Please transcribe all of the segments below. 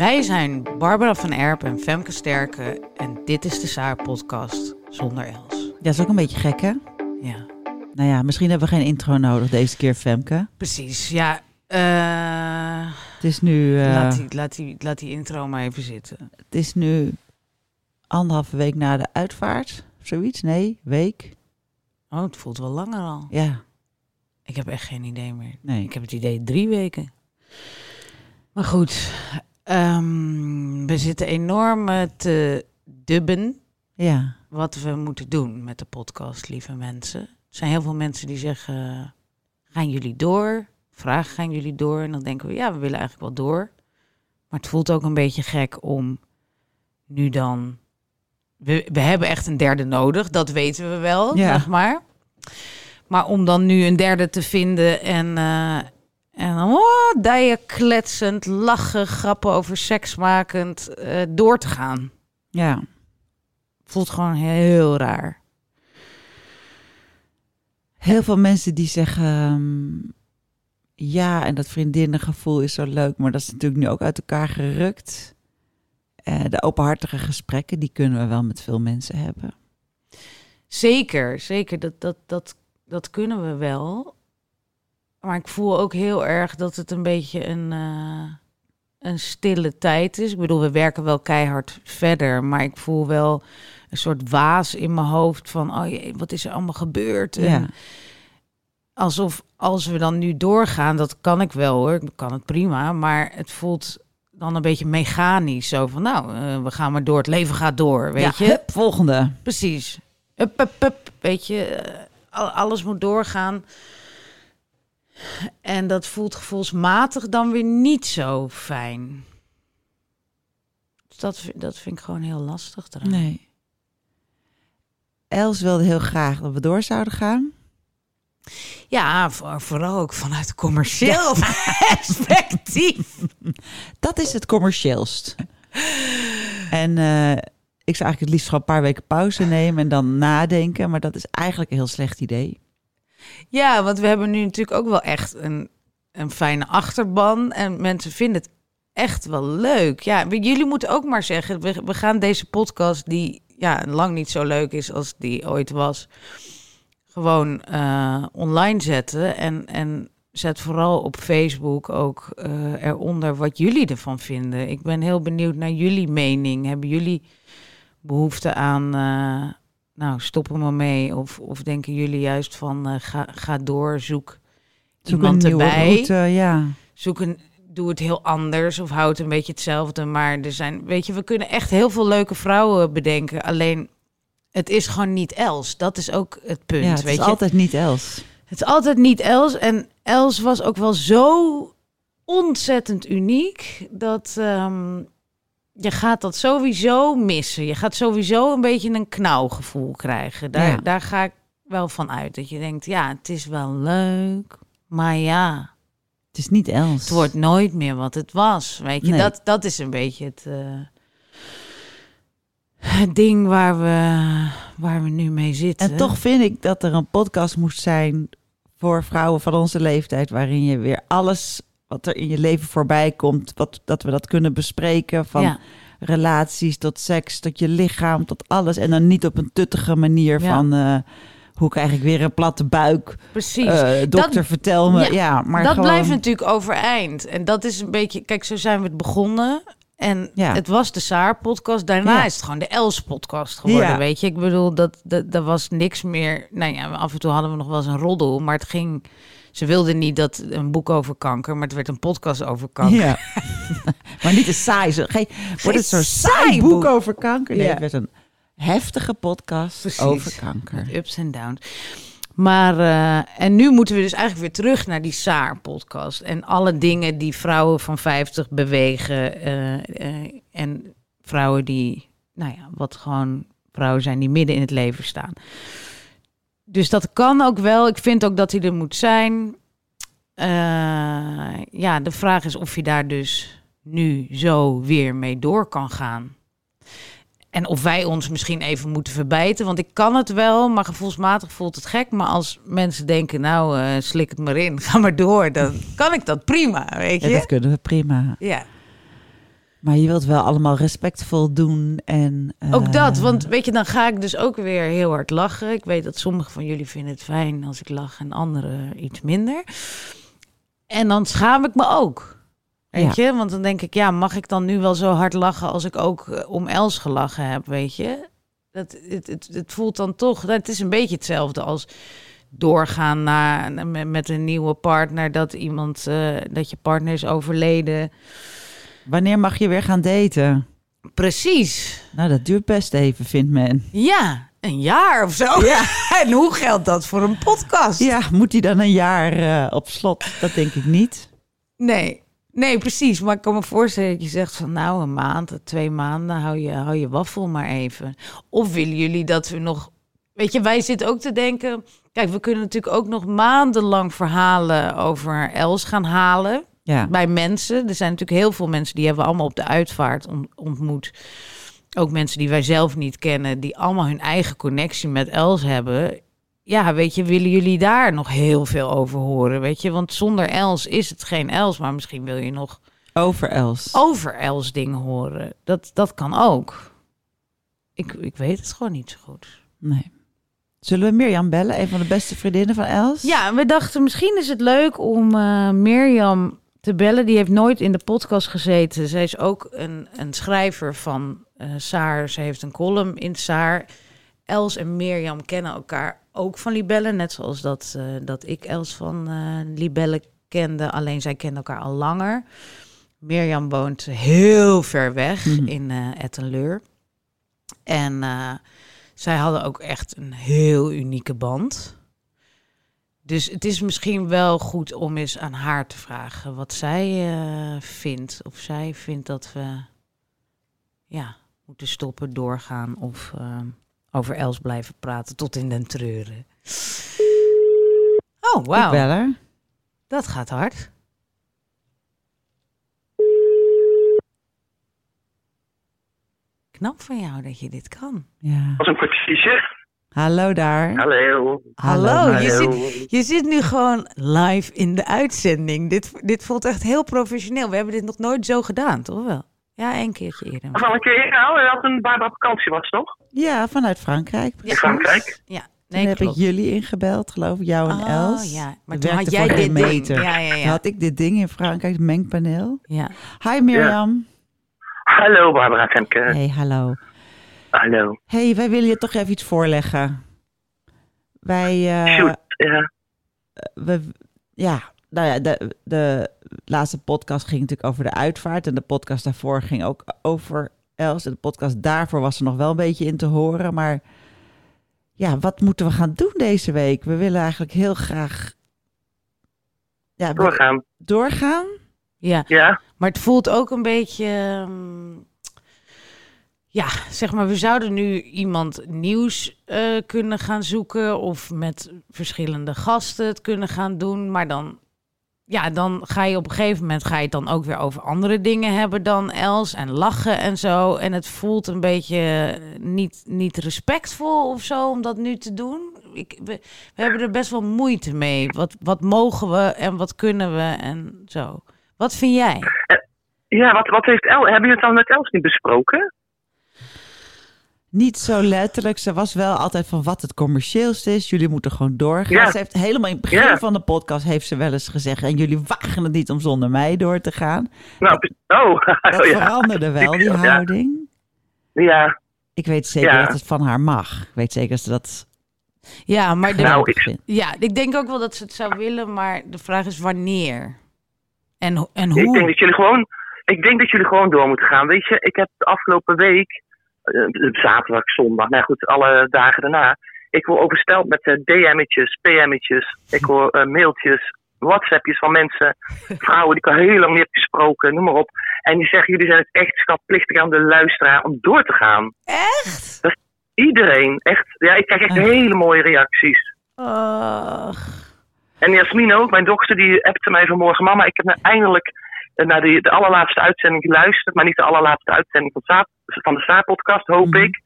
Wij zijn Barbara van Erp en Femke Sterke en dit is de Saar podcast zonder Els. Ja, dat is ook een beetje gek, hè? Ja, Nou ja, misschien hebben we geen intro nodig deze keer, Femke. precies. Ja, eh, Het is nu, eh, laat, die, laat, die, laat die intro maar even zitten. het is nu anderhalve week na de uitvaart. Zoiets? Nee, week. Oh, het voelt wel langer al. Ja, Ik heb echt geen idee meer. nee. Ik heb het idee drie weken. Maar goed, ehm, we zitten enorm eh, te dubben Ja, wat we moeten doen met de podcast, lieve mensen. Er zijn heel veel mensen die zeggen, gaan jullie door? Vragen, gaan jullie door? En dan denken we, ja, we willen eigenlijk wel door. Maar het voelt ook een beetje gek om nu dan... We, we hebben echt een derde nodig, dat weten we wel, Ja. zeg maar. Maar om dan nu een derde te vinden en... eh, en dan oh, dijen kletsend, lachen, grappen over seks makend, eh, door te gaan. ja. Voelt gewoon heel raar. Heel veel mensen die zeggen... ehm, ja, en dat vriendinnengevoel is zo leuk, maar dat is natuurlijk nu ook uit elkaar gerukt. Eh, de openhartige gesprekken, die kunnen we wel met veel mensen hebben. Zeker, zeker. Dat, dat, dat, dat kunnen we wel. Maar ik voel ook heel erg dat het een beetje een, eh, een stille tijd is. Ik bedoel, we werken wel keihard verder. Maar ik voel wel een soort waas in mijn hoofd van... oh jee, wat is er allemaal gebeurd? En Ja, alsof als we dan nu doorgaan, dat kan ik wel hoor, ik kan het prima, maar het voelt dan een beetje mechanisch. Zo van, nou, eh, we gaan maar door, het leven gaat door, weet Ja, je? hup, volgende. Precies. Up, up, up, weet je, eh, al- alles moet doorgaan. En dat voelt gevoelsmatig dan weer niet zo fijn. Dus dat, vind- dat vind ik gewoon heel lastig eraan. Nee. Els wilde heel graag dat we door zouden gaan. Ja, voor- vooral ook vanuit commercieel perspectief. Dat is het commercieelst. en eh, ik zou eigenlijk het liefst gewoon een paar weken pauze nemen en dan nadenken. Maar dat is eigenlijk een heel slecht idee. Ja, want we hebben nu natuurlijk ook wel echt een, een fijne achterban. En mensen vinden het echt wel leuk. Ja, jullie moeten ook maar zeggen, we, we gaan deze podcast, die ja, lang niet zo leuk is als die ooit was, gewoon eh, online zetten. En, en zet vooral op Facebook ook eh, eronder wat jullie ervan vinden. Ik ben heel benieuwd naar jullie mening. Hebben jullie behoefte aan... eh, nou, stop er maar mee. Of, of denken jullie juist van eh, ga, ga door, zoek, Zoek iemand een erbij. route, ja. Zoek een, doe het heel anders of houd een beetje hetzelfde. Maar er zijn, weet je, we kunnen echt heel veel leuke vrouwen bedenken. Alleen, het is gewoon niet Els. Dat is ook het punt, ja het weet is je. altijd niet Els. Het is altijd niet Els. En Els was ook wel zo ontzettend uniek dat ehm, je gaat dat sowieso missen. Je gaat sowieso een beetje een knauwgevoel krijgen. Daar, Ja. daar ga ik wel van uit. Dat je denkt, ja, het is wel leuk, maar ja, Het is niet Els. het wordt nooit meer wat het was. Weet je, Nee. dat, dat is een beetje het, eh, het ding waar we, waar we nu mee zitten. En toch vind ik dat er een podcast moest zijn voor vrouwen van onze leeftijd, waarin je weer alles wat er in je leven voorbij komt, wat, dat we dat kunnen bespreken. Van Ja. relaties tot seks, tot je lichaam, tot alles. En dan niet op een tuttige manier Ja. van eh, hoe krijg ik weer een platte buik? Precies. Eh, dokter, Dat- vertel me. ja, Ja, maar dat gewoon, blijft natuurlijk overeind. En dat is een beetje... Kijk, zo zijn we het begonnen. En Ja. het was de Saar-podcast. Daarna Ja. is het gewoon de Els-podcast geworden, Ja. weet je. Ik bedoel, dat, dat, dat was niks meer... Nou ja, af en toe hadden we nog wel eens een roddel. Maar het ging... Ze wilden niet dat een boek over kanker, maar het werd een podcast over kanker. Ja. maar niet een saai. Zo, geen, wordt het zo'n saai boek boek. over kanker? Nee, Ja. het werd een heftige podcast Precies. over kanker. Ups en downs. Maar, eh, en nu moeten we dus eigenlijk weer terug naar die Saar-podcast. En alle dingen die vrouwen van 50 bewegen. eh, eh, en vrouwen die, nou ja, wat gewoon vrouwen zijn die midden in het leven staan. Dus dat kan ook wel. Ik vind ook dat hij er moet zijn. Eh, ja, de vraag is of je daar dus nu zo weer mee door kan gaan. En of wij ons misschien even moeten verbijten. Want ik kan het wel, maar gevoelsmatig voelt het gek. Maar als mensen denken, nou, eh, slik het maar in, ga maar door. Dan kan ik dat prima, weet Ja, je? dat kunnen we prima. Ja, Maar je wilt wel allemaal respectvol doen en... eh, ook dat. Want weet je, dan ga ik dus ook weer heel hard lachen. Ik weet dat sommigen van jullie vinden het fijn als ik lach en anderen iets minder. En dan schaam ik me ook. Weet je, want dan denk ik, ja, mag ik dan nu wel zo hard lachen als ik ook eh, om Els gelachen heb, weet je? Dat, het, het, het voelt dan toch, het is een beetje hetzelfde als doorgaan naar, met, met een nieuwe partner, dat iemand, eh, dat je partner is overleden. Wanneer mag je weer gaan daten? Precies. Nou, dat duurt best even, vindt men. Ja, een jaar of zo. Ja. en hoe geldt dat voor een podcast? Ja, moet die dan een jaar eh, op slot? Dat denk ik niet. Nee. Nee, precies. Maar ik kan me voorstellen dat je zegt van nou een maand, twee maanden, hou je, hou je waffel maar even. Of willen jullie dat we nog... Weet je, wij zitten ook te denken... Kijk, we kunnen natuurlijk ook nog maandenlang verhalen over Els gaan halen. Ja, Bij mensen. Er zijn natuurlijk heel veel mensen die hebben we allemaal op de uitvaart on- ontmoet. Ook mensen die wij zelf niet kennen, die allemaal hun eigen connectie met Els hebben. Ja, weet je, willen jullie daar nog heel veel over horen? Weet je, want zonder Els is het geen Els, maar misschien wil je nog over Els. over Els dingen horen. Dat, dat kan ook. Ik, ik weet het gewoon niet zo goed. Nee. Zullen we Mirjam bellen? Een van de beste vriendinnen van Els? Ja, we dachten misschien is het leuk om eh, Mirjam te bellen. Die heeft nooit in de podcast gezeten. Zij is ook een, een schrijver van eh Saar. Ze heeft een column in Saar. Els en Mirjam kennen elkaar ook van Libellen. Net zoals dat, eh, dat ik Els van eh Libellen kende. Alleen zij kennen elkaar al langer. Mirjam woont heel ver weg Mhm. in Ettenleur. En zij hadden ook echt een heel unieke band. Dus het is misschien wel goed om eens aan haar te vragen wat zij eh, vindt. Of zij vindt dat we ja, moeten stoppen, doorgaan of eh, over Els blijven praten tot in den treuren. Oh, Ik wauw. bel haar. Dat gaat hard. Knap van jou dat je dit kan. Ja. was een kwartiertje. Hallo daar. Hallo. Hallo, je, zit, je zit nu gewoon live in de uitzending. Dit, dit voelt echt heel professioneel. We hebben dit nog nooit zo gedaan, toch wel? Ja, één keertje eerder. Wel een keer nou, dat een Barbara op vakantie was, toch? Ja, vanuit Frankrijk. Ja. In Frankrijk. Ja, Toen nee, heb klopt. ik jullie ingebeld, geloof ik, jou en Oh, Els. ja. Maar toen had jij dit ding. meter. Ja, ja, Toen ja. had ik dit ding in Frankrijk, het mengpaneel. ja. Hi Mirjam. Hallo Barbara Femke. Hey, hallo. Hallo. hey, wij willen je toch even iets voorleggen. Wij, eh, Shoot. Ja. we, ja, nou ja, de, de laatste podcast ging natuurlijk over de uitvaart. En de podcast daarvoor ging ook over Els. En de podcast daarvoor was er nog wel een beetje in te horen. Maar ja, wat moeten we gaan doen deze week? We willen eigenlijk heel graag ja, Doorgaan. doorgaan. ja. Ja. Maar het voelt ook een beetje. ehm, ja, zeg maar, we zouden nu iemand nieuws eh, kunnen gaan zoeken. Of met verschillende gasten het kunnen gaan doen. Maar dan. Ja, dan ga je op een gegeven moment ga je dan ook weer over andere dingen hebben dan Els. En lachen en zo. En het voelt een beetje eh, niet, niet respectvol of zo om dat nu te doen. Ik, we, hebben er best wel moeite mee. Wat, wat mogen we en wat kunnen we en zo. Wat vind jij? Ja, wat, wat heeft El... Hebben jullie het dan met Els niet besproken? Niet zo letterlijk. Ze was wel altijd van wat het commercieelste is. Jullie moeten gewoon doorgaan. Ja. Ze heeft helemaal in het begin Ja. van de podcast heeft ze wel eens gezegd. En jullie wagen het niet om zonder mij door te gaan. Nou, oh. Dat oh, ja. veranderde wel, die Ja. houding. Ja. Ik weet zeker Ja. dat het van haar mag. Ik weet zeker dat ze dat Ja, maar de, Nou, ik- ja, ik denk ook wel dat ze het zou willen, maar de vraag is wanneer en, en Ik denk hoe. dat jullie gewoon... Ik denk dat jullie gewoon door moeten gaan. Weet je, ik heb de afgelopen week... eh, zaterdag, zondag, nou goed, alle dagen daarna... Ik word oversteld met eh, DM'tjes, PM'tjes. Ik hoor eh, mailtjes, WhatsAppjes van mensen, vrouwen die ik al heel lang niet heb gesproken, noem maar op. En die zeggen, jullie zijn het echt schatplichtig aan de luisteraar om door te gaan. Echt? Iedereen, echt. Ja, ik krijg echt Ach. hele mooie reacties. Ach. En Jasmine ook, mijn dochter, die appte mij vanmorgen. Mama, ik heb nou eindelijk naar de, de allerlaatste uitzending geluisterd. Maar niet de allerlaatste uitzending van, Saap- van de Saap-podcast, hoop Mhm. ik.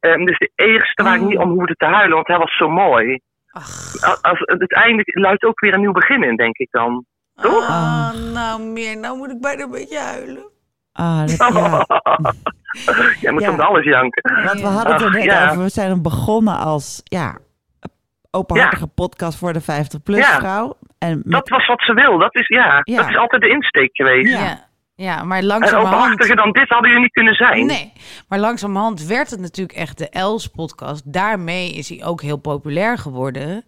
Ehm, dus de eerste waar ik niet om hoefde te huilen, want hij was zo mooi. Ach. Als, als, het einde luidt ook weer een nieuw begin in, denk ik dan. Toch? Ah, nou meer. Nou moet ik bijna een beetje huilen. Ah, dat, ja. Jij moet Ja. om alles janken. Want we hadden het er Ach, net ja. over. We zijn begonnen als ja, openhartige podcast voor de 50-plus Ja. vrouw. En met- Dat was wat ze wil. Dat is, ja, Ja. dat is altijd de insteek geweest. Ja. Ja. maar En langzamerhand... openhartiger dan dit hadden jullie niet kunnen zijn. Nee, maar langzamerhand werd het natuurlijk echt de Els-podcast. Daarmee is hij ook heel populair geworden.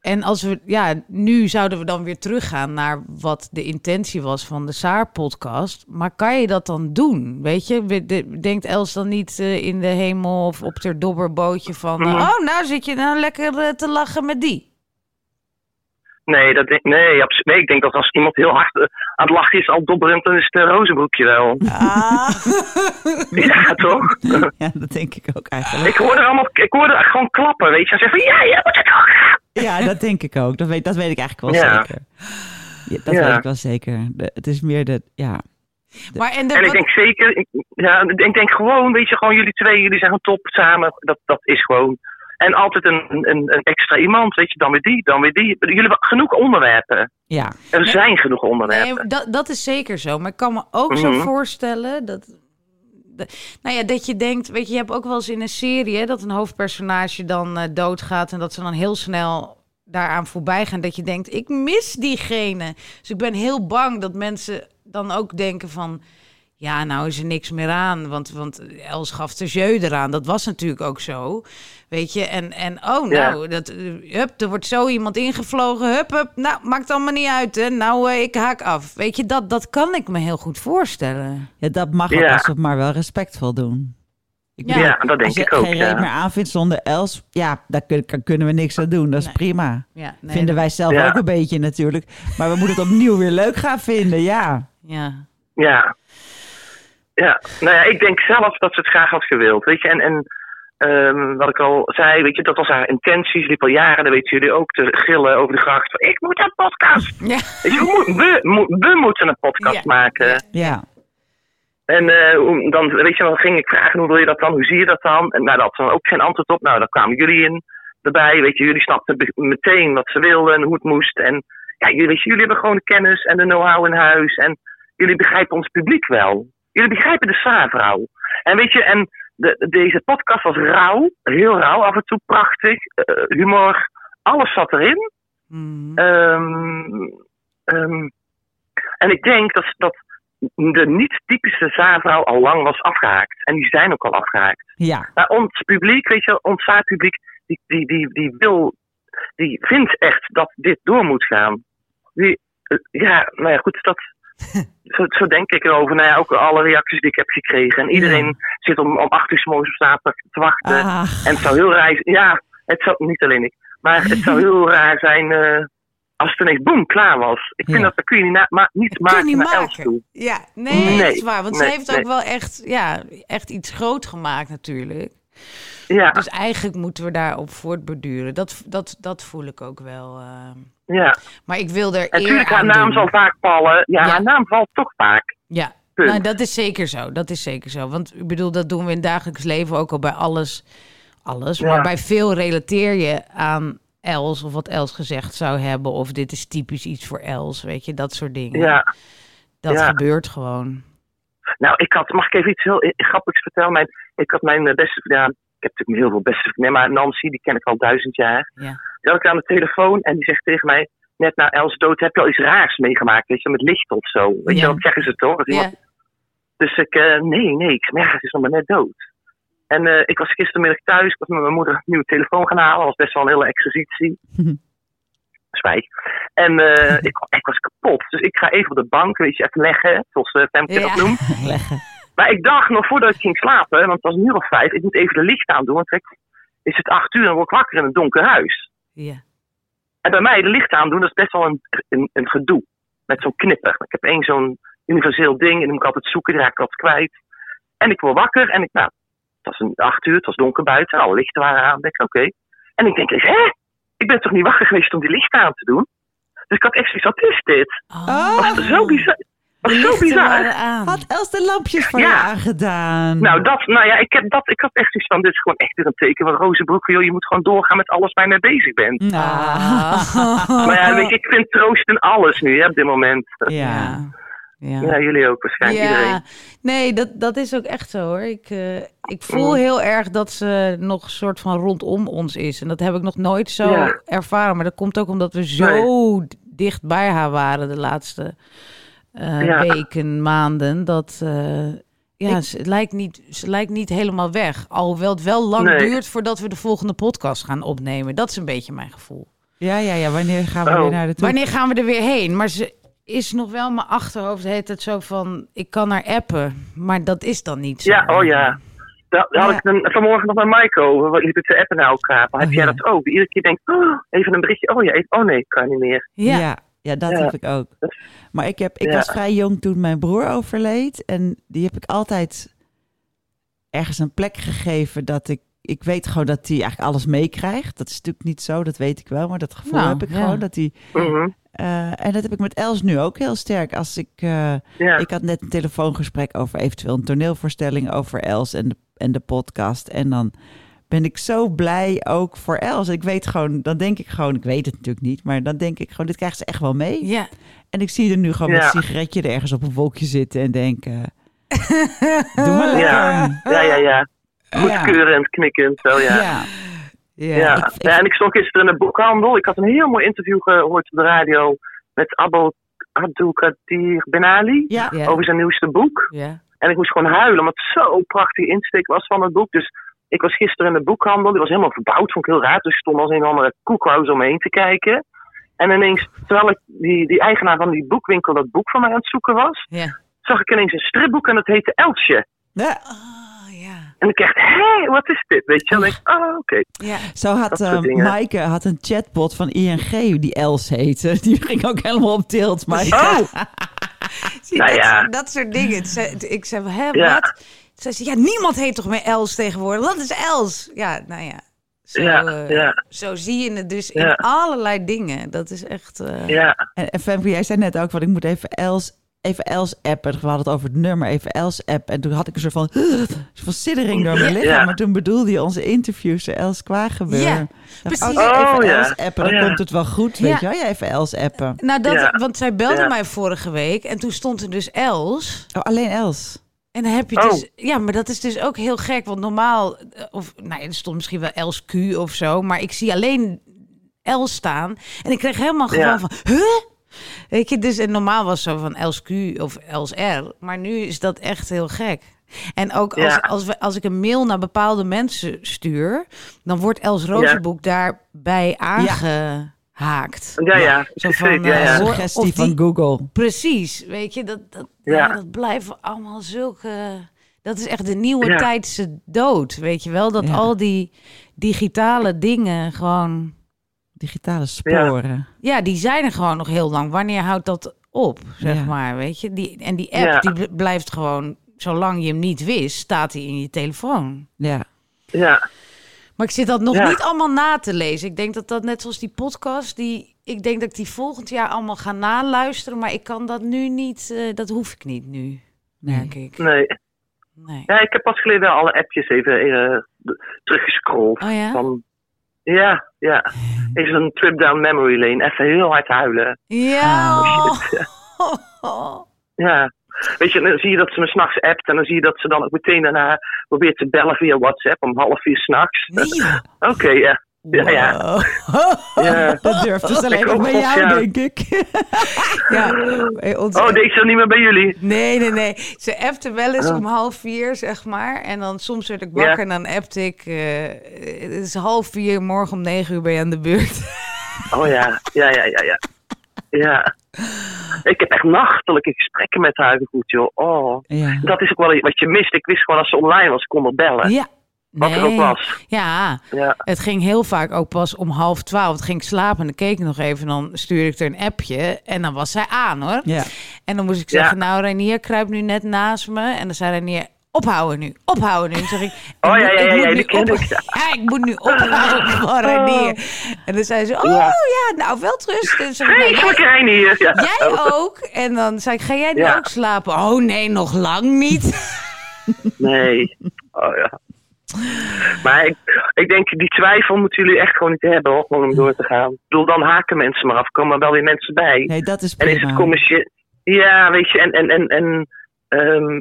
En als we, ja, nu zouden we dan weer teruggaan naar wat de intentie was van de Saar-podcast. Maar kan je dat dan doen? Weet je, denkt Els dan niet eh, in de hemel of op ter dobberbootje van... eh, Mhm. oh, nou zit je nou lekker eh, te lachen met die. Nee, dat denk, nee, nee, ik denk dat als iemand heel hard eh, aan het lachen is, al dobberend, dan is het een rozenbroekje wel. Ah. ja, toch? ja, dat denk ik ook eigenlijk. ik hoorde allemaal, ik hoorde gewoon klappen, weet je. Hij zei van, ja, je moet het. Ja, dat denk ik ook. Dat weet, dat weet ik eigenlijk wel Ja. zeker. Ja, dat Ja. weet ik wel zeker. De- het is meer de, ja. maar en de, En ik denk zeker, ik- ja, ik denk gewoon, weet je, gewoon jullie twee, jullie zijn gewoon top samen. Dat, dat is gewoon. En altijd een, een, een extra iemand, weet je, dan weer die, dan weer die. Jullie hebben genoeg onderwerpen. Ja, Er zijn genoeg onderwerpen. Nee, dat, dat is zeker zo. Maar ik kan me ook zo Mhm. voorstellen dat. nou ja, dat je denkt, weet je, je hebt ook wel eens in een serie hè, dat een hoofdpersonage dan eh, doodgaat en dat ze dan heel snel daaraan voorbij gaan. Dat je denkt, ik mis diegene. Dus ik ben heel bang dat mensen dan ook denken van, ja, nou is er niks meer aan, want, want Els gaf de jeu eraan. Dat was natuurlijk ook zo, weet je. En, en oh, Ja. nou, dat, eh, hup, er wordt zo iemand ingevlogen, hup, hup. Nou, maakt allemaal niet uit, hè. Nou, eh, ik haak af. Weet je, dat, dat kan ik me heel goed voorstellen. ja dat mag ook Ja. als we het maar wel respectvol doen. Ik Ja. Ja, dat denk als je ik ook, geen ja. reet meer aanvindt zonder Els, ja, daar kunnen we niks aan doen. Dat is Nee. prima. Ja, nee, Vinden wij zelf Ja. ook een beetje natuurlijk. Maar we moeten het opnieuw weer leuk gaan vinden, ja. Ja. Ja. Ja, nou ja, ik denk zelf dat ze het graag had gewild. Weet je, en, en ehm, wat ik al zei, weet je, dat was haar intentie. Ze liep al jaren, dat weten jullie ook, te gillen over de gracht. van, Ik moet een podcast. Ja. Weet je, we, we, mo- we moeten een podcast Ja. maken. Ja. En eh, dan, weet je, dan ging ik vragen, hoe wil je dat dan? Hoe zie je dat dan? En nou, daar had ze dan ook geen antwoord op. Nou, dan kwamen jullie in erbij. Weet je, jullie snapten meteen wat ze wilden en hoe het moest. En ja, jullie, weet je, jullie hebben gewoon de kennis en de know-how in huis. En jullie begrijpen ons publiek wel. Jullie begrijpen de Saarvrouw. En weet je, en de, deze podcast was rauw. Heel rauw, af en toe prachtig. eh, humor, alles zat erin. Mhm. Ehm, ehm, en ik denk dat, dat de niet-typische zaarvrouw al lang was afgehaakt. En die zijn ook al afgehaakt. ja. Maar ons publiek, weet je, ons zaarpubliek, die, die, die, die wil, die vindt echt dat dit door moet gaan. Die, eh, ja, nou ja, goed, dat, zo, zo denk ik erover. Nou ja, ook alle reacties die ik heb gekregen. En iedereen zit om, om acht uur 's morgens op zaterdag te wachten. Ah, En het zou heel raar zijn. Ja, het zou niet alleen ik. Maar het zou heel raar zijn eh, als het ineens boem klaar was. Ik vind Ja. dat, dat kun je niet, ma- niet Dat kun je maken niet naar maken. toe. Ja, nee, Nee, dat is waar. Want ze heeft ook wel echt, ja, echt iets groot gemaakt natuurlijk. Ja, Dus eigenlijk moeten we daarop voortborduren. Dat, dat, dat voel ik ook wel. eh. Ja. Maar ik wil er natuurlijk, haar naam doen. zal vaak vallen. Ja, Ja. haar naam valt toch vaak. Ja, Punt. nou, dat is zeker zo. Dat is zeker zo. Want ik bedoel, dat doen we in het dagelijks leven ook al bij alles. Alles. Ja. Maar bij veel relateer je aan Els of wat Els gezegd zou hebben. Of dit is typisch iets voor Els. Weet je, dat soort dingen. Ja. Dat ja. gebeurt gewoon. Nou, ik had, mag ik even iets heel grappigs vertellen? Mijn, ik had mijn eh, beste ja, ik heb natuurlijk heel veel beste vriendinnen, maar Nancy, die ken ik al duizend jaar. Ja. Had ik aan de telefoon en die zegt tegen mij, net na Els dood, heb je al iets raars meegemaakt? Weet je, met licht of zo. Weet Ja. je, dat zeggen ze toch? Als iemand Ja. Dus ik, eh, nee, nee. Ik maar ja, het is nog maar net dood. En eh, ik was gistermiddag thuis. Ik was met mijn moeder een nieuwe telefoon gaan halen. Dat was best wel een hele exercitie. Zwijg. En eh, ik, ik was kapot. Dus ik ga even op de bank, weet je, even leggen. Zoals uh, Femke dat noemt. leggen. Maar ik dacht nog voordat ik ging slapen, want het was een uur of vijf. Ik moet even de licht aan doen. Want ik, is het acht uur en dan word ik wakker in een donker huis. Ja. En bij mij de licht aandoen, dat is best wel een, een, een gedoe. Met zo'n knipper. Ik heb één zo'n universeel ding en die moet ik altijd zoeken, die raak ik altijd kwijt. En ik word wakker en ik, nou, het was een acht uur, het was donker buiten, alle lichten waren aan. Ik oké. En ik denk, hè? Ik ben toch niet wakker geweest om die lichten aan te doen? Dus ik had echt zoiets, wat is dit? Oh, Was zo bizar. Zo bizar. aan. had Els de lampjes voor Ja. je aangedaan? Nou, dat, nou ja, ik, heb dat, ik had echt zoiets van, dit is gewoon echt weer een teken van Rozenbroek. Joh, je moet gewoon doorgaan met alles waar je mee bezig bent. Ah. Maar ja, weet je, ik vind troost in alles nu, hè, op dit moment. Ja. Ja. Ja, jullie ook waarschijnlijk, iedereen. Ja, nee, dat, dat is ook echt zo hoor. Ik, eh, ik voel Mm. heel erg dat ze nog een soort van rondom ons is. En dat heb ik nog nooit zo Ja. ervaren. Maar dat komt ook omdat we zo dicht bij haar waren de laatste eh, Ja. weken, maanden. Dat eh, ja, ze, lijkt niet, ze lijkt niet helemaal weg. Alhoewel het wel lang Nee. duurt voordat we de volgende podcast gaan opnemen. Dat is een beetje mijn gevoel. Ja, ja, ja. Wanneer gaan we Oh. weer naar de toe? Wanneer gaan we er weer heen? Maar ze is nog wel mijn achterhoofd heet het zo van ik kan haar appen, maar dat is dan niet zo. Ja, oh ja. Daar, had ik een, vanmorgen nog met over. Wat liep ik te appen naar elkaar. Maar heb Oh, jij ja. dat ook? Iedere keer denk ik, oh, even een berichtje. Oh ja, even, oh nee, kan niet meer. Ja. Ja, ja, dat Ja. heb ik ook. Maar ik, heb, ik Ja. was vrij jong toen mijn broer overleed. En die heb ik altijd ergens een plek gegeven dat ik... Ik weet gewoon dat hij eigenlijk alles meekrijgt. Dat is natuurlijk niet zo, dat weet ik wel. Maar dat gevoel Nou, heb ik ja. gewoon. Dat hij, Mhm. eh, en dat heb ik met Els nu ook heel sterk. Als ik, eh, Ja. ik had net een telefoongesprek over eventueel een toneelvoorstelling over Els en de, en de podcast. En dan ben ik zo blij ook voor Els. Ik weet gewoon, dan denk ik gewoon, ik weet het natuurlijk niet, maar dan denk ik gewoon, dit krijgt ze echt wel mee. Ja. En ik zie er nu gewoon met een sigaretje er ergens op een wolkje zitten en denken, doe maar lekker. Ja, ja, ja. ja. Goedkeurend, knikkend, zo ja. Ja. Ja. Ja. ik- ik- ja, en ik stond gisteren in de boekhandel. Ik had een heel mooi interview gehoord op de radio met Abo Abdulkadir Benali Ja. Ja. over zijn nieuwste boek. Ja. En ik moest gewoon huilen, omdat het zo'n prachtige insteek was van het boek. Dus ik was gisteren in de boekhandel, die was helemaal verbouwd, vond ik heel raar. Dus ik stond als een of andere koekhuis om me heen te kijken. En ineens, terwijl ik die, die eigenaar van die boekwinkel dat boek van mij aan het zoeken was, Ja. zag ik ineens een stripboek en dat heette Elsje. Ja. Oh, ja. En ik dacht, hé, wat is dit? Weet je, en dan denk ik, oh, oké. Ja. Zo had uh, dingen. Maaike had een chatbot van ING die Els heette. Die ging ook helemaal op tilt. Maar Oh, Zie, Nou dat, ja. dat soort dingen. Ik zei, hè, Ja. wat? Ze zei, ja, niemand heet toch meer Els tegenwoordig? Dat is Els. Ja, nou ja. Zo, Ja, eh, ja. zo zie je het dus in allerlei dingen. Dat is echt... eh, ja, En, en Femke, jij zei net ook, van ik moet even Els, even Els appen. We hadden het over het nummer, even Els app. En toen had ik een soort van, een soort van siddering door mijn lichaam. Ja. Maar toen bedoelde je onze interviewster Els Kwagebeur. Ja, precies. Als je even Oh, ja. Els appen, dan Oh, ja. komt het wel goed. Weet Ja. je wel? Even Els appen. Nou, dat, Ja. want zij belde Ja. mij vorige week en toen stond er dus Els. Oh, alleen Els. En dan heb je Oh. dus... Ja, maar dat is dus ook heel gek, want normaal... eh, Of, nou, ja, er stond misschien wel Els Q of zo, maar ik zie alleen Els staan. En ik kreeg helemaal gewoon Ja. van... Huh? Weet je, dus en normaal was het zo van Els Q of Els R. Maar nu is dat echt heel gek. En ook als, Ja. als, we, als ik een mail naar bepaalde mensen stuur... dan wordt Els Rozenboek daarbij aangehaakt. ja, ja. Zo van, ja, eh, ja. Suggestie die- van Google. Precies, weet je, dat, dat, ja. Ja. dat blijven allemaal zulke... Dat is echt de nieuwe Ja. tijdse dood, weet je wel? Dat Ja. al die digitale dingen gewoon... Digitale sporen. Ja, die zijn er gewoon nog heel lang. Wanneer houdt dat op, zeg Ja. maar, weet je? Die, en die app, Ja. die bl- blijft gewoon... Zolang je hem niet wist, staat hij in je telefoon. Ja. ja. Maar ik zit dat nog Ja. niet allemaal na te lezen. Ik denk dat dat net zoals die podcast, die, ik denk dat ik die volgend jaar allemaal ga naluisteren. Maar ik kan dat nu niet, eh, dat hoef ik niet nu, merk ik. Nee. Nee. Ja, ik heb pas geleden wel alle appjes even eh, teruggescrolld. Oh ja? Van, ja, ja. Even een trip down memory lane. Even heel hard huilen. Ja. Oh, shit. Ja. Weet je, dan zie je dat ze me s'nachts appt en dan zie je dat ze dan ook meteen daarna probeert te bellen via WhatsApp om half vier s'nachts. Nee. Oké, ja. Ja, ja. Dat durft dus alleen nog bij jou, ja. denk ik. Ja. Onze- Oh, deze niet meer bij jullie. Nee, nee, nee. Ze appte wel eens Oh. om half vier, zeg maar. En dan soms werd ik wakker en dan appte ik... eh, het is half vier, morgen om negen uur ben je aan de beurt. Oh ja, ja, ja, ja, ja. Ja. Ik heb echt nachtelijke gesprekken met haar gevoerd, joh. Oh. Ja. Dat is ook wel wat je mist. Ik wist gewoon als ze online was, kon er bellen. Ja, wat er ook was. Ja, Ja. het ging heel vaak ook pas om half twaalf. Dan ging ik slapen en dan keek ik nog even. En dan stuurde ik er een appje. En dan was zij aan hoor. Ja. En dan moest ik Ja. zeggen, nou Renier kruipt nu net naast me. En dan zei Renier, ophouden nu, ophouden nu. Zeg ik, Oh, ik ja, ja, ik ja, ja, op- ik, ja. Ik moet nu ophouden van Renier. En dan zei ze, oh Ja. ja, nou wel rust. En ik, nou, jij, Reinier. Ja. jij ook? En dan zei ik, ga jij nu ook slapen? Oh nee, nog lang niet. Nee. Oh ja. Maar ik, ik denk, die twijfel moeten jullie echt gewoon niet hebben hoor, gewoon om door te gaan. Ik bedoel, dan haken mensen maar af, komen er wel weer mensen bij. Nee, dat is en is prima. het commercieel... Ja, weet je, en, en, en, en ehm,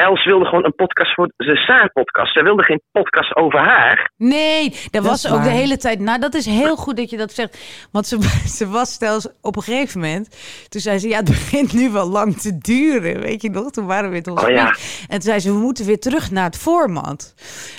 Els wilde gewoon een podcast voor de Saar-podcast. Zij wilde geen podcast over haar. Nee, dat, was ook de hele tijd. Nou, dat is heel goed dat je dat zegt. Want ze, ze was stelens op een gegeven moment. Toen zei ze: Ja, het begint nu wel lang te duren. Weet je nog? Toen waren we weer tot Oh, ja. En toen zei ze: We moeten weer terug naar het format.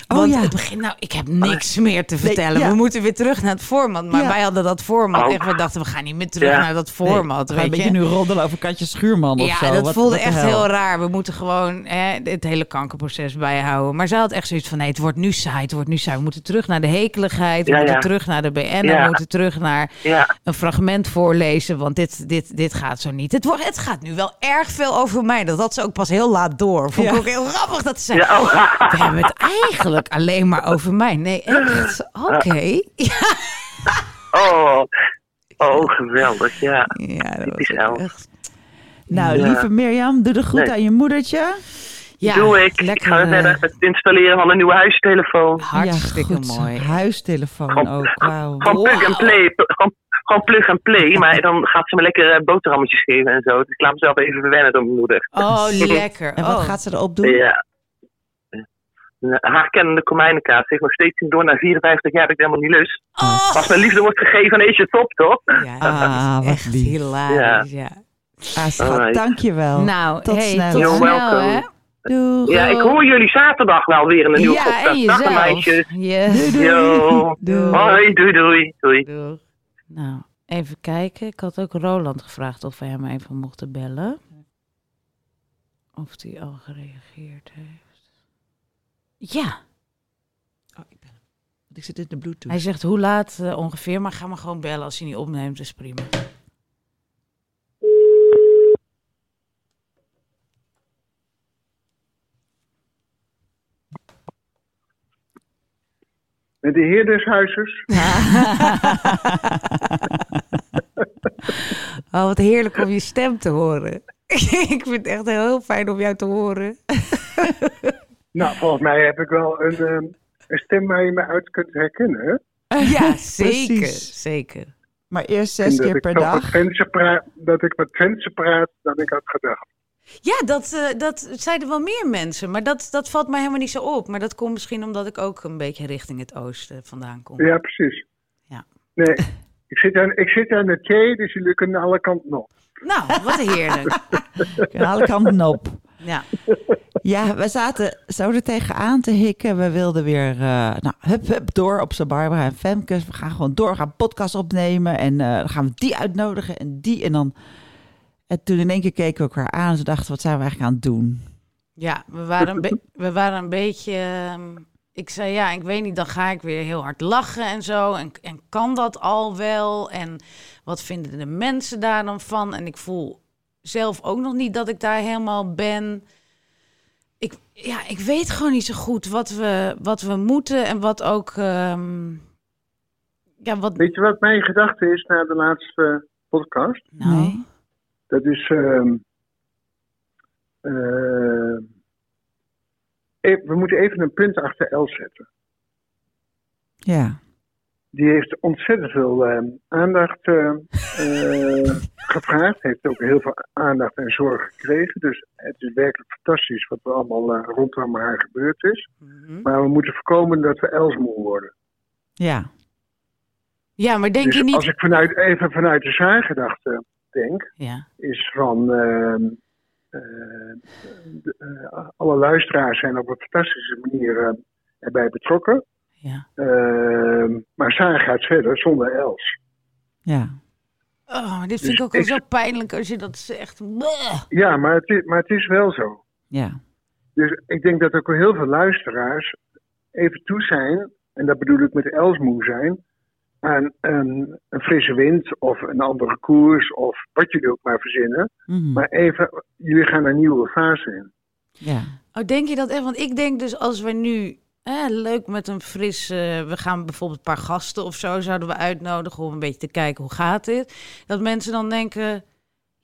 Oh, Want ja. het begint, nou, ik heb niks meer te vertellen. ja. We moeten weer terug naar het format. Maar Ja. wij hadden dat format. Oh. Echt, we dachten: We gaan niet meer terug Ja. naar dat format. Nee, we gaan weet een je? beetje nu roddelen over Katje Schuurman of Ja, zo. dat Wat- voelde wat echt heel raar. We moeten gewoon hè, het hele kankerproces bijhouden. Maar ze had echt zoiets van: nee, het wordt nu saai, het wordt nu saai. We moeten terug naar de hekeligheid, we Ja, moeten ja. terug naar de BN, we moeten terug naar een fragment voorlezen, want dit, dit, dit gaat zo niet. Het, wordt, het gaat nu wel erg veel over mij. Dat had ze ook pas heel laat door. Vond ik ook heel grappig dat ze zei: ja oh, we hebben het eigenlijk alleen maar over mij. Nee, echt? Oké. Ja, oh, oh, geweldig, ja. ja, dat Els. echt. Nou, Ja. lieve Mirjam, doe de groet Nee. aan je moedertje. Ja, Doe ik. lekker. ik ga eh, verder met het installeren van een nieuwe huistelefoon. hartstikke ja, mooi. Huistelefoon Gewoon- ook, wauw. Gewoon plug and play. Gewoon, gewoon plug and play. Maar dan gaat ze me lekker eh, boterhammetjes geven en zo. Dus ik laat mezelf even verwennen door mijn moeder. Oh, lekker. En wat oh. gaat ze erop doen? Ja. Haar kennende komijnenkaas heeft nog steeds door na 54 jaar dat ik helemaal niet lust. Oh. Als mijn liefde wordt gegeven, dan is je top, toch? Ja, Ah, echt lief. hilarisch, ja. Ah, schat, Alright. dankjewel. Nou, Tot hey, snel. tot snel, welcome. hè? Doeg. Ja, ik hoor jullie zaterdag wel weer in een nieuwe Ja, en podcast. Dag jezelf. meisjes. Yes. Doei. Hoi, doei doei. Doei. Doeg. Nou, even kijken. Ik had ook Roland gevraagd of we hem even mochten bellen. Of hij al gereageerd heeft. Ja, Oh, ik, ben... Want ik zit in de Bluetooth. hij zegt hoe laat eh, ongeveer, maar ga maar gewoon bellen als hij niet opneemt, is prima. Met de heer des huizes. Oh, wat heerlijk om je stem te horen. ik vind het echt heel fijn om jou te horen. Nou, volgens mij heb ik wel een, ehm, een stem waar je me uit kunt herkennen. Ja, zeker. Precies. Zeker. Maar eerst zes keer per dag. wat Twentse praat, dat ik wat Twentse praat dan ik had gedacht. Ja, dat, eh, dat zeiden wel meer mensen. Maar dat, dat valt mij helemaal niet zo op. Maar dat komt misschien omdat ik ook een beetje richting het oosten vandaan kom. Ja, precies. Ja. Nee, ik zit aan, ik zit aan de thee, dus jullie kunnen alle kanten op. Nou, wat heerlijk. Aan alle kanten op. Ja. Ja, we zaten zo er tegenaan te hikken. We wilden weer, eh, nou, hup, hup, door op z'n Barbara en Femkes. We gaan gewoon door, we gaan podcast opnemen. En eh, dan gaan we die uitnodigen en die. En dan, en toen in één keer keken we elkaar aan. En ze dachten, wat zijn we eigenlijk aan het doen? Ja, we waren een, we waren een beetje. ehm, ik zei ja, ik weet niet, dan ga ik weer heel hard lachen en zo. En, en kan dat al wel? En wat vinden de mensen daar dan van? En ik voel zelf ook nog niet dat ik daar helemaal ben. Ik, ja, ik weet gewoon niet zo goed wat we, wat we moeten en wat ook. ehm, ja, wat. Weet je wat mijn gedachte is na de laatste podcast? Nou, Nee. Dat is. ehm, eh, e- we moeten even een punt achter L zetten. Ja, Die heeft ontzettend veel ehm, aandacht eh, eh, gevraagd. Heeft ook heel veel aandacht en zorg gekregen. Dus het is werkelijk fantastisch wat er allemaal rondom haar gebeurd is. mhm. Maar we moeten voorkomen dat we elsmoe worden. ja, Ja, maar denk dus je niet. als ik vanuit, even vanuit de zaakgedachte denk, Ja, is van ehm, eh, de- eh, alle luisteraars zijn op een fantastische manier eh, erbij betrokken. ja. Ehm, maar Saar gaat verder zonder Els. ja. Oh, dit Dus vind ik ook wel ik- zo pijnlijk als je dat zegt. Bleh. Ja, maar het is, maar het is wel zo. ja. Dus ik denk dat ook heel veel luisteraars even toe zijn, en dat bedoel ik met elsmoe zijn, aan een, een frisse wind of een andere koers of wat jullie ook maar verzinnen. Mhm. Maar even, jullie gaan een nieuwe fase in. Ja. Oh, denk je dat echt? Want ik denk dus als we nu eh, leuk met een fris... eh, we gaan bijvoorbeeld een paar gasten of zo zouden we uitnodigen... om een beetje te kijken hoe gaat dit. Dat mensen dan denken...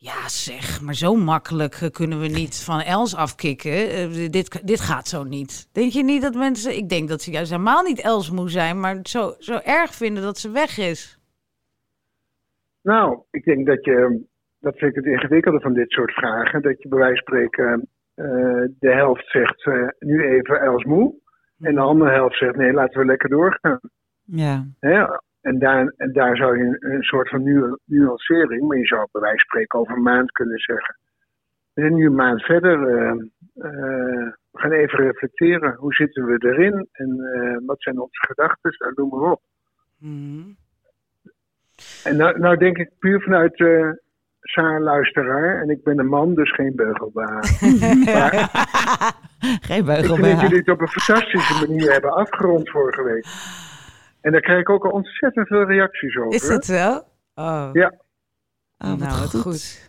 Ja zeg, maar zo makkelijk eh, kunnen we niet van Els afkicken. Eh, dit, dit gaat zo niet. Denk je niet dat mensen... Ik denk dat ze juist helemaal niet Els moe zijn... maar zo, zo erg vinden dat ze weg is. Nou, ik denk dat je, dat vind ik het ingewikkelde van dit soort vragen, dat je bij wijze van spreken eh, de helft zegt nu even Els moe. En de andere helft zegt nee, laten we lekker doorgaan. Ja. Hè? En, daar, en daar zou je een, een soort van nu, nuancering, maar je zou bij wijze van spreken over een maand kunnen zeggen. We zijn nu een maand verder. eh, eh, we gaan even reflecteren. Hoe zitten we erin? En eh, wat zijn onze gedachten? Nou, noem maar op. Mhm. En nou, nou denk ik puur vanuit eh Saar luisteraar. En ik ben een man, dus geen beugelbaar. Geen ik beugel vind dat jullie het op een fantastische manier hebben afgerond vorige week. En daar krijg ik ook al ontzettend veel reacties over. Is dat zo? Oh, Ja. Oh, wat nou, goed. goed.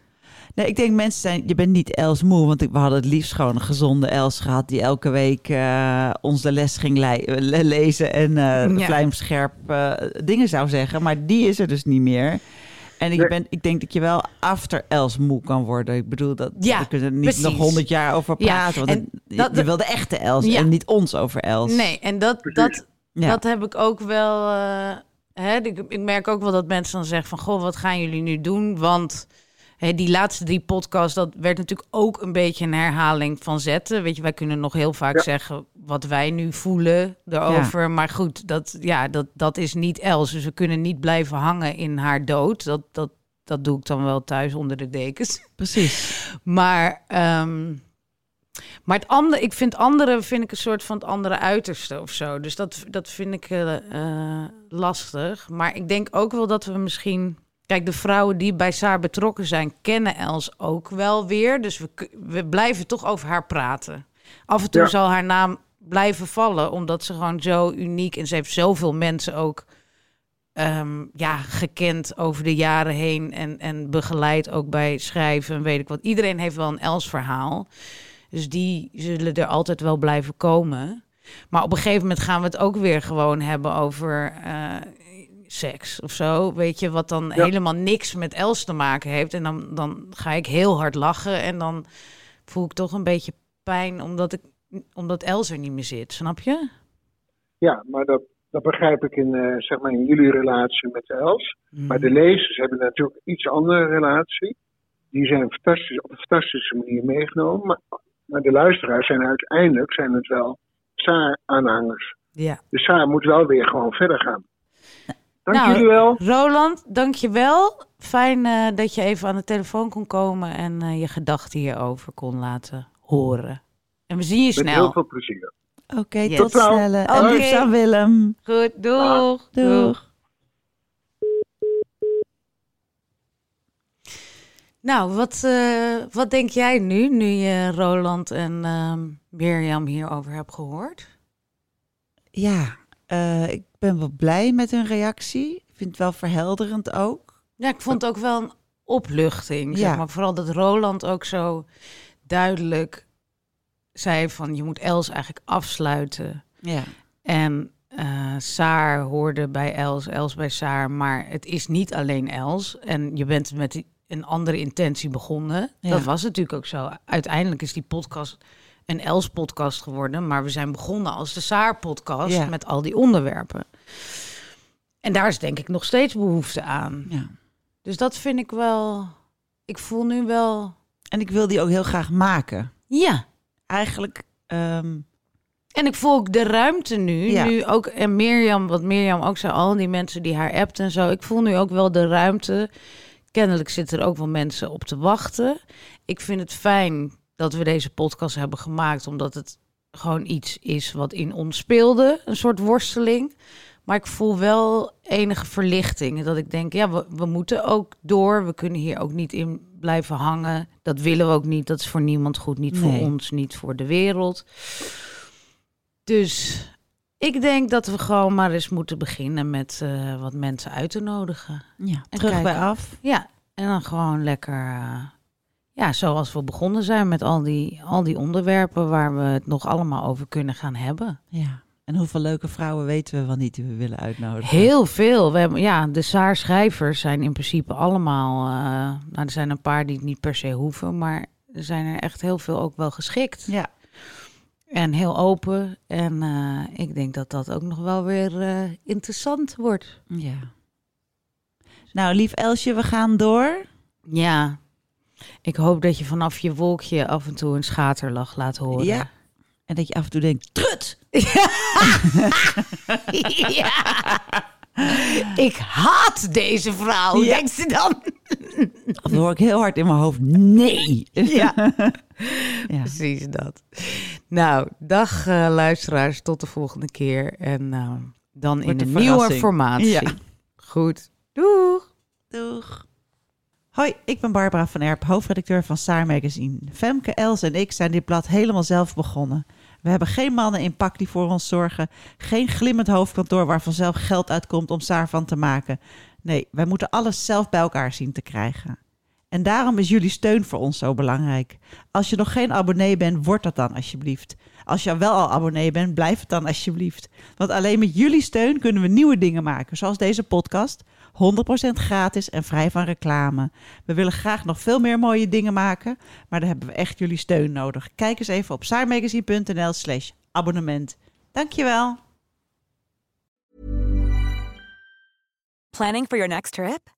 Nee, ik denk mensen zijn, je bent niet Els moe, want we hadden het liefst gewoon een gezonde Els gehad die elke week eh, ons de les ging le- lezen en eh Ja. vlijmscherp eh, dingen zou zeggen, maar die is er dus niet meer. En ik, ben, ik denk dat je wel after Els moe kan worden. Ik bedoel, dat Ja, we kunnen er niet precies. nog honderd jaar over Ja, praten. want en het- dat- je wil de echte Els Ja. en niet ons over Els. Nee, en dat, Precies. dat, Ja. dat heb ik ook wel. eh, hè, ik, ik merk ook wel dat mensen dan zeggen van... Goh, wat gaan jullie nu doen? Want hè, die laatste drie podcasts... dat werd natuurlijk ook een beetje een herhaling van zetten. Weet je, wij kunnen nog heel vaak Ja. zeggen... wat wij nu voelen erover. Maar goed, dat, ja, dat, dat is niet Els. Dus we kunnen niet blijven hangen in haar dood. Dat, dat, dat doe ik dan wel thuis onder de dekens. Precies. Maar, ehm, maar het andere, ik vind andere vind ik een soort van het andere uiterste of zo. Dus dat, dat vind ik eh, eh, lastig. Maar ik denk ook wel dat we misschien. Kijk, de vrouwen die bij Saar betrokken zijn, kennen Els ook wel weer. Dus we, we blijven toch over haar praten. Af en toe Ja. zal haar naam blijven vallen, omdat ze gewoon zo uniek en ze heeft zoveel mensen ook ehm, ja, gekend over de jaren heen en, en begeleid ook bij schrijven en weet ik wat. Iedereen heeft wel een Els verhaal. Dus die zullen er altijd wel blijven komen. Maar op een gegeven moment gaan we het ook weer gewoon hebben over eh, seks of zo. Weet je, wat dan Ja. helemaal niks met Els te maken heeft. En dan, dan ga ik heel hard lachen en dan voel ik toch een beetje pijn omdat, ik, omdat Els er niet meer zit. Snap je? Ja, maar dat, dat begrijp ik in, eh, zeg maar in jullie relatie met Els. Maar de lezers hebben natuurlijk een iets andere relatie. Die zijn fantastisch, op een fantastische manier meegenomen. Maar, maar de luisteraars zijn uiteindelijk zijn het wel Saar-aanhangers. Ja. Dus Saar moet wel weer gewoon verder gaan. Dank Nou, jullie wel. Roland, dankjewel. Fijn eh, dat je even aan de telefoon kon komen en eh, je gedachten hierover kon laten horen. En we zien je Met heel snel. veel plezier. Oké, Yes. tot Tot snel. snel. En liefst aan Willem. Goed, doeg. Doeg. Nou, wat, eh, wat denk jij nu, nu je Roland en ehm, Mirjam hierover hebt gehoord? Ja, eh, ik ben wel blij met hun reactie. Ik vind het wel verhelderend ook. Ja, ik vond het ook wel een opluchting. Ja. Zeg maar. Vooral dat Roland ook zo duidelijk zei van... je moet Els eigenlijk afsluiten. Ja. En eh Saar hoorde bij Els, Els bij Saar. Maar het is niet alleen Els. En je bent met die- een andere intentie begonnen. Ja. Dat was natuurlijk ook zo. Uiteindelijk is die podcast een Els-podcast geworden. Maar we zijn begonnen als de Saar-podcast Ja. met al die onderwerpen. En daar is denk ik nog steeds behoefte aan. ja. Dus dat vind ik wel... Ik voel nu wel... En ik wil die ook heel graag maken. Ja. Eigenlijk, ehm, En ik voel ook de ruimte nu. Ja. Nu ook, en Mirjam, wat Mirjam ook zei, al die mensen die haar appt en zo. Ik voel nu ook wel de ruimte. Kennelijk zitten er ook wel mensen op te wachten. Ik vind het fijn dat we deze podcast hebben gemaakt, omdat het gewoon iets is wat in ons speelde. Een soort worsteling. Maar ik voel wel enige verlichting. Dat ik denk, ja, we, we moeten ook door. We kunnen hier ook niet in blijven hangen. Dat willen we ook niet. Dat is voor niemand goed. Niet voor ons, niet voor de wereld. Dus Ik denk dat we gewoon maar eens moeten beginnen met eh, wat mensen uit te nodigen. Ja, En terug bij af. Ja, en dan gewoon lekker, eh, ja, zoals we begonnen zijn met al die, al die onderwerpen waar we het nog allemaal over kunnen gaan hebben. Ja. En hoeveel leuke vrouwen weten we wel niet die we willen uitnodigen? Heel veel. We hebben, ja, de Saar-schrijvers zijn in principe allemaal, eh, nou, er zijn een paar die het niet per se hoeven, maar er zijn er echt heel veel ook wel geschikt. Ja. En heel open. En eh, ik denk dat dat ook nog wel weer eh, interessant wordt. ja. Nou, lief Elsje, we gaan door. Ja. Ik hoop dat je vanaf je wolkje af en toe een schaterlach laat horen. Ja. En dat je af en toe denkt, trut! ja. Ik haat deze vrouw, Ja. denkt ze dan. Dan hoor ik heel hard in mijn hoofd, nee! Ja. Ja. Precies dat. Nou, dag eh, luisteraars, tot de volgende keer. En eh, dan in een nieuwe formatie. Ja. Goed. Doeg! Doeg. Hoi, ik ben Barbara van Erp, hoofdredacteur van Saar Magazine. Femke, Els en ik zijn dit blad helemaal zelf begonnen. We hebben geen mannen in pak die voor ons zorgen. Geen glimmend hoofdkantoor waar vanzelf geld uitkomt om Saar van te maken. Nee, wij moeten alles zelf bij elkaar zien te krijgen. En daarom is jullie steun voor ons zo belangrijk. Als je nog geen abonnee bent, word dat dan alsjeblieft. Als je wel al abonnee bent, blijf het dan alsjeblieft. Want alleen met jullie steun kunnen we nieuwe dingen maken, zoals deze podcast. 100% gratis en vrij van reclame. We willen graag nog veel meer mooie dingen maken, maar daar hebben we echt jullie steun nodig. Kijk eens even op saarmagazine.nl slash abonnement. Dankjewel. Planning for your next trip?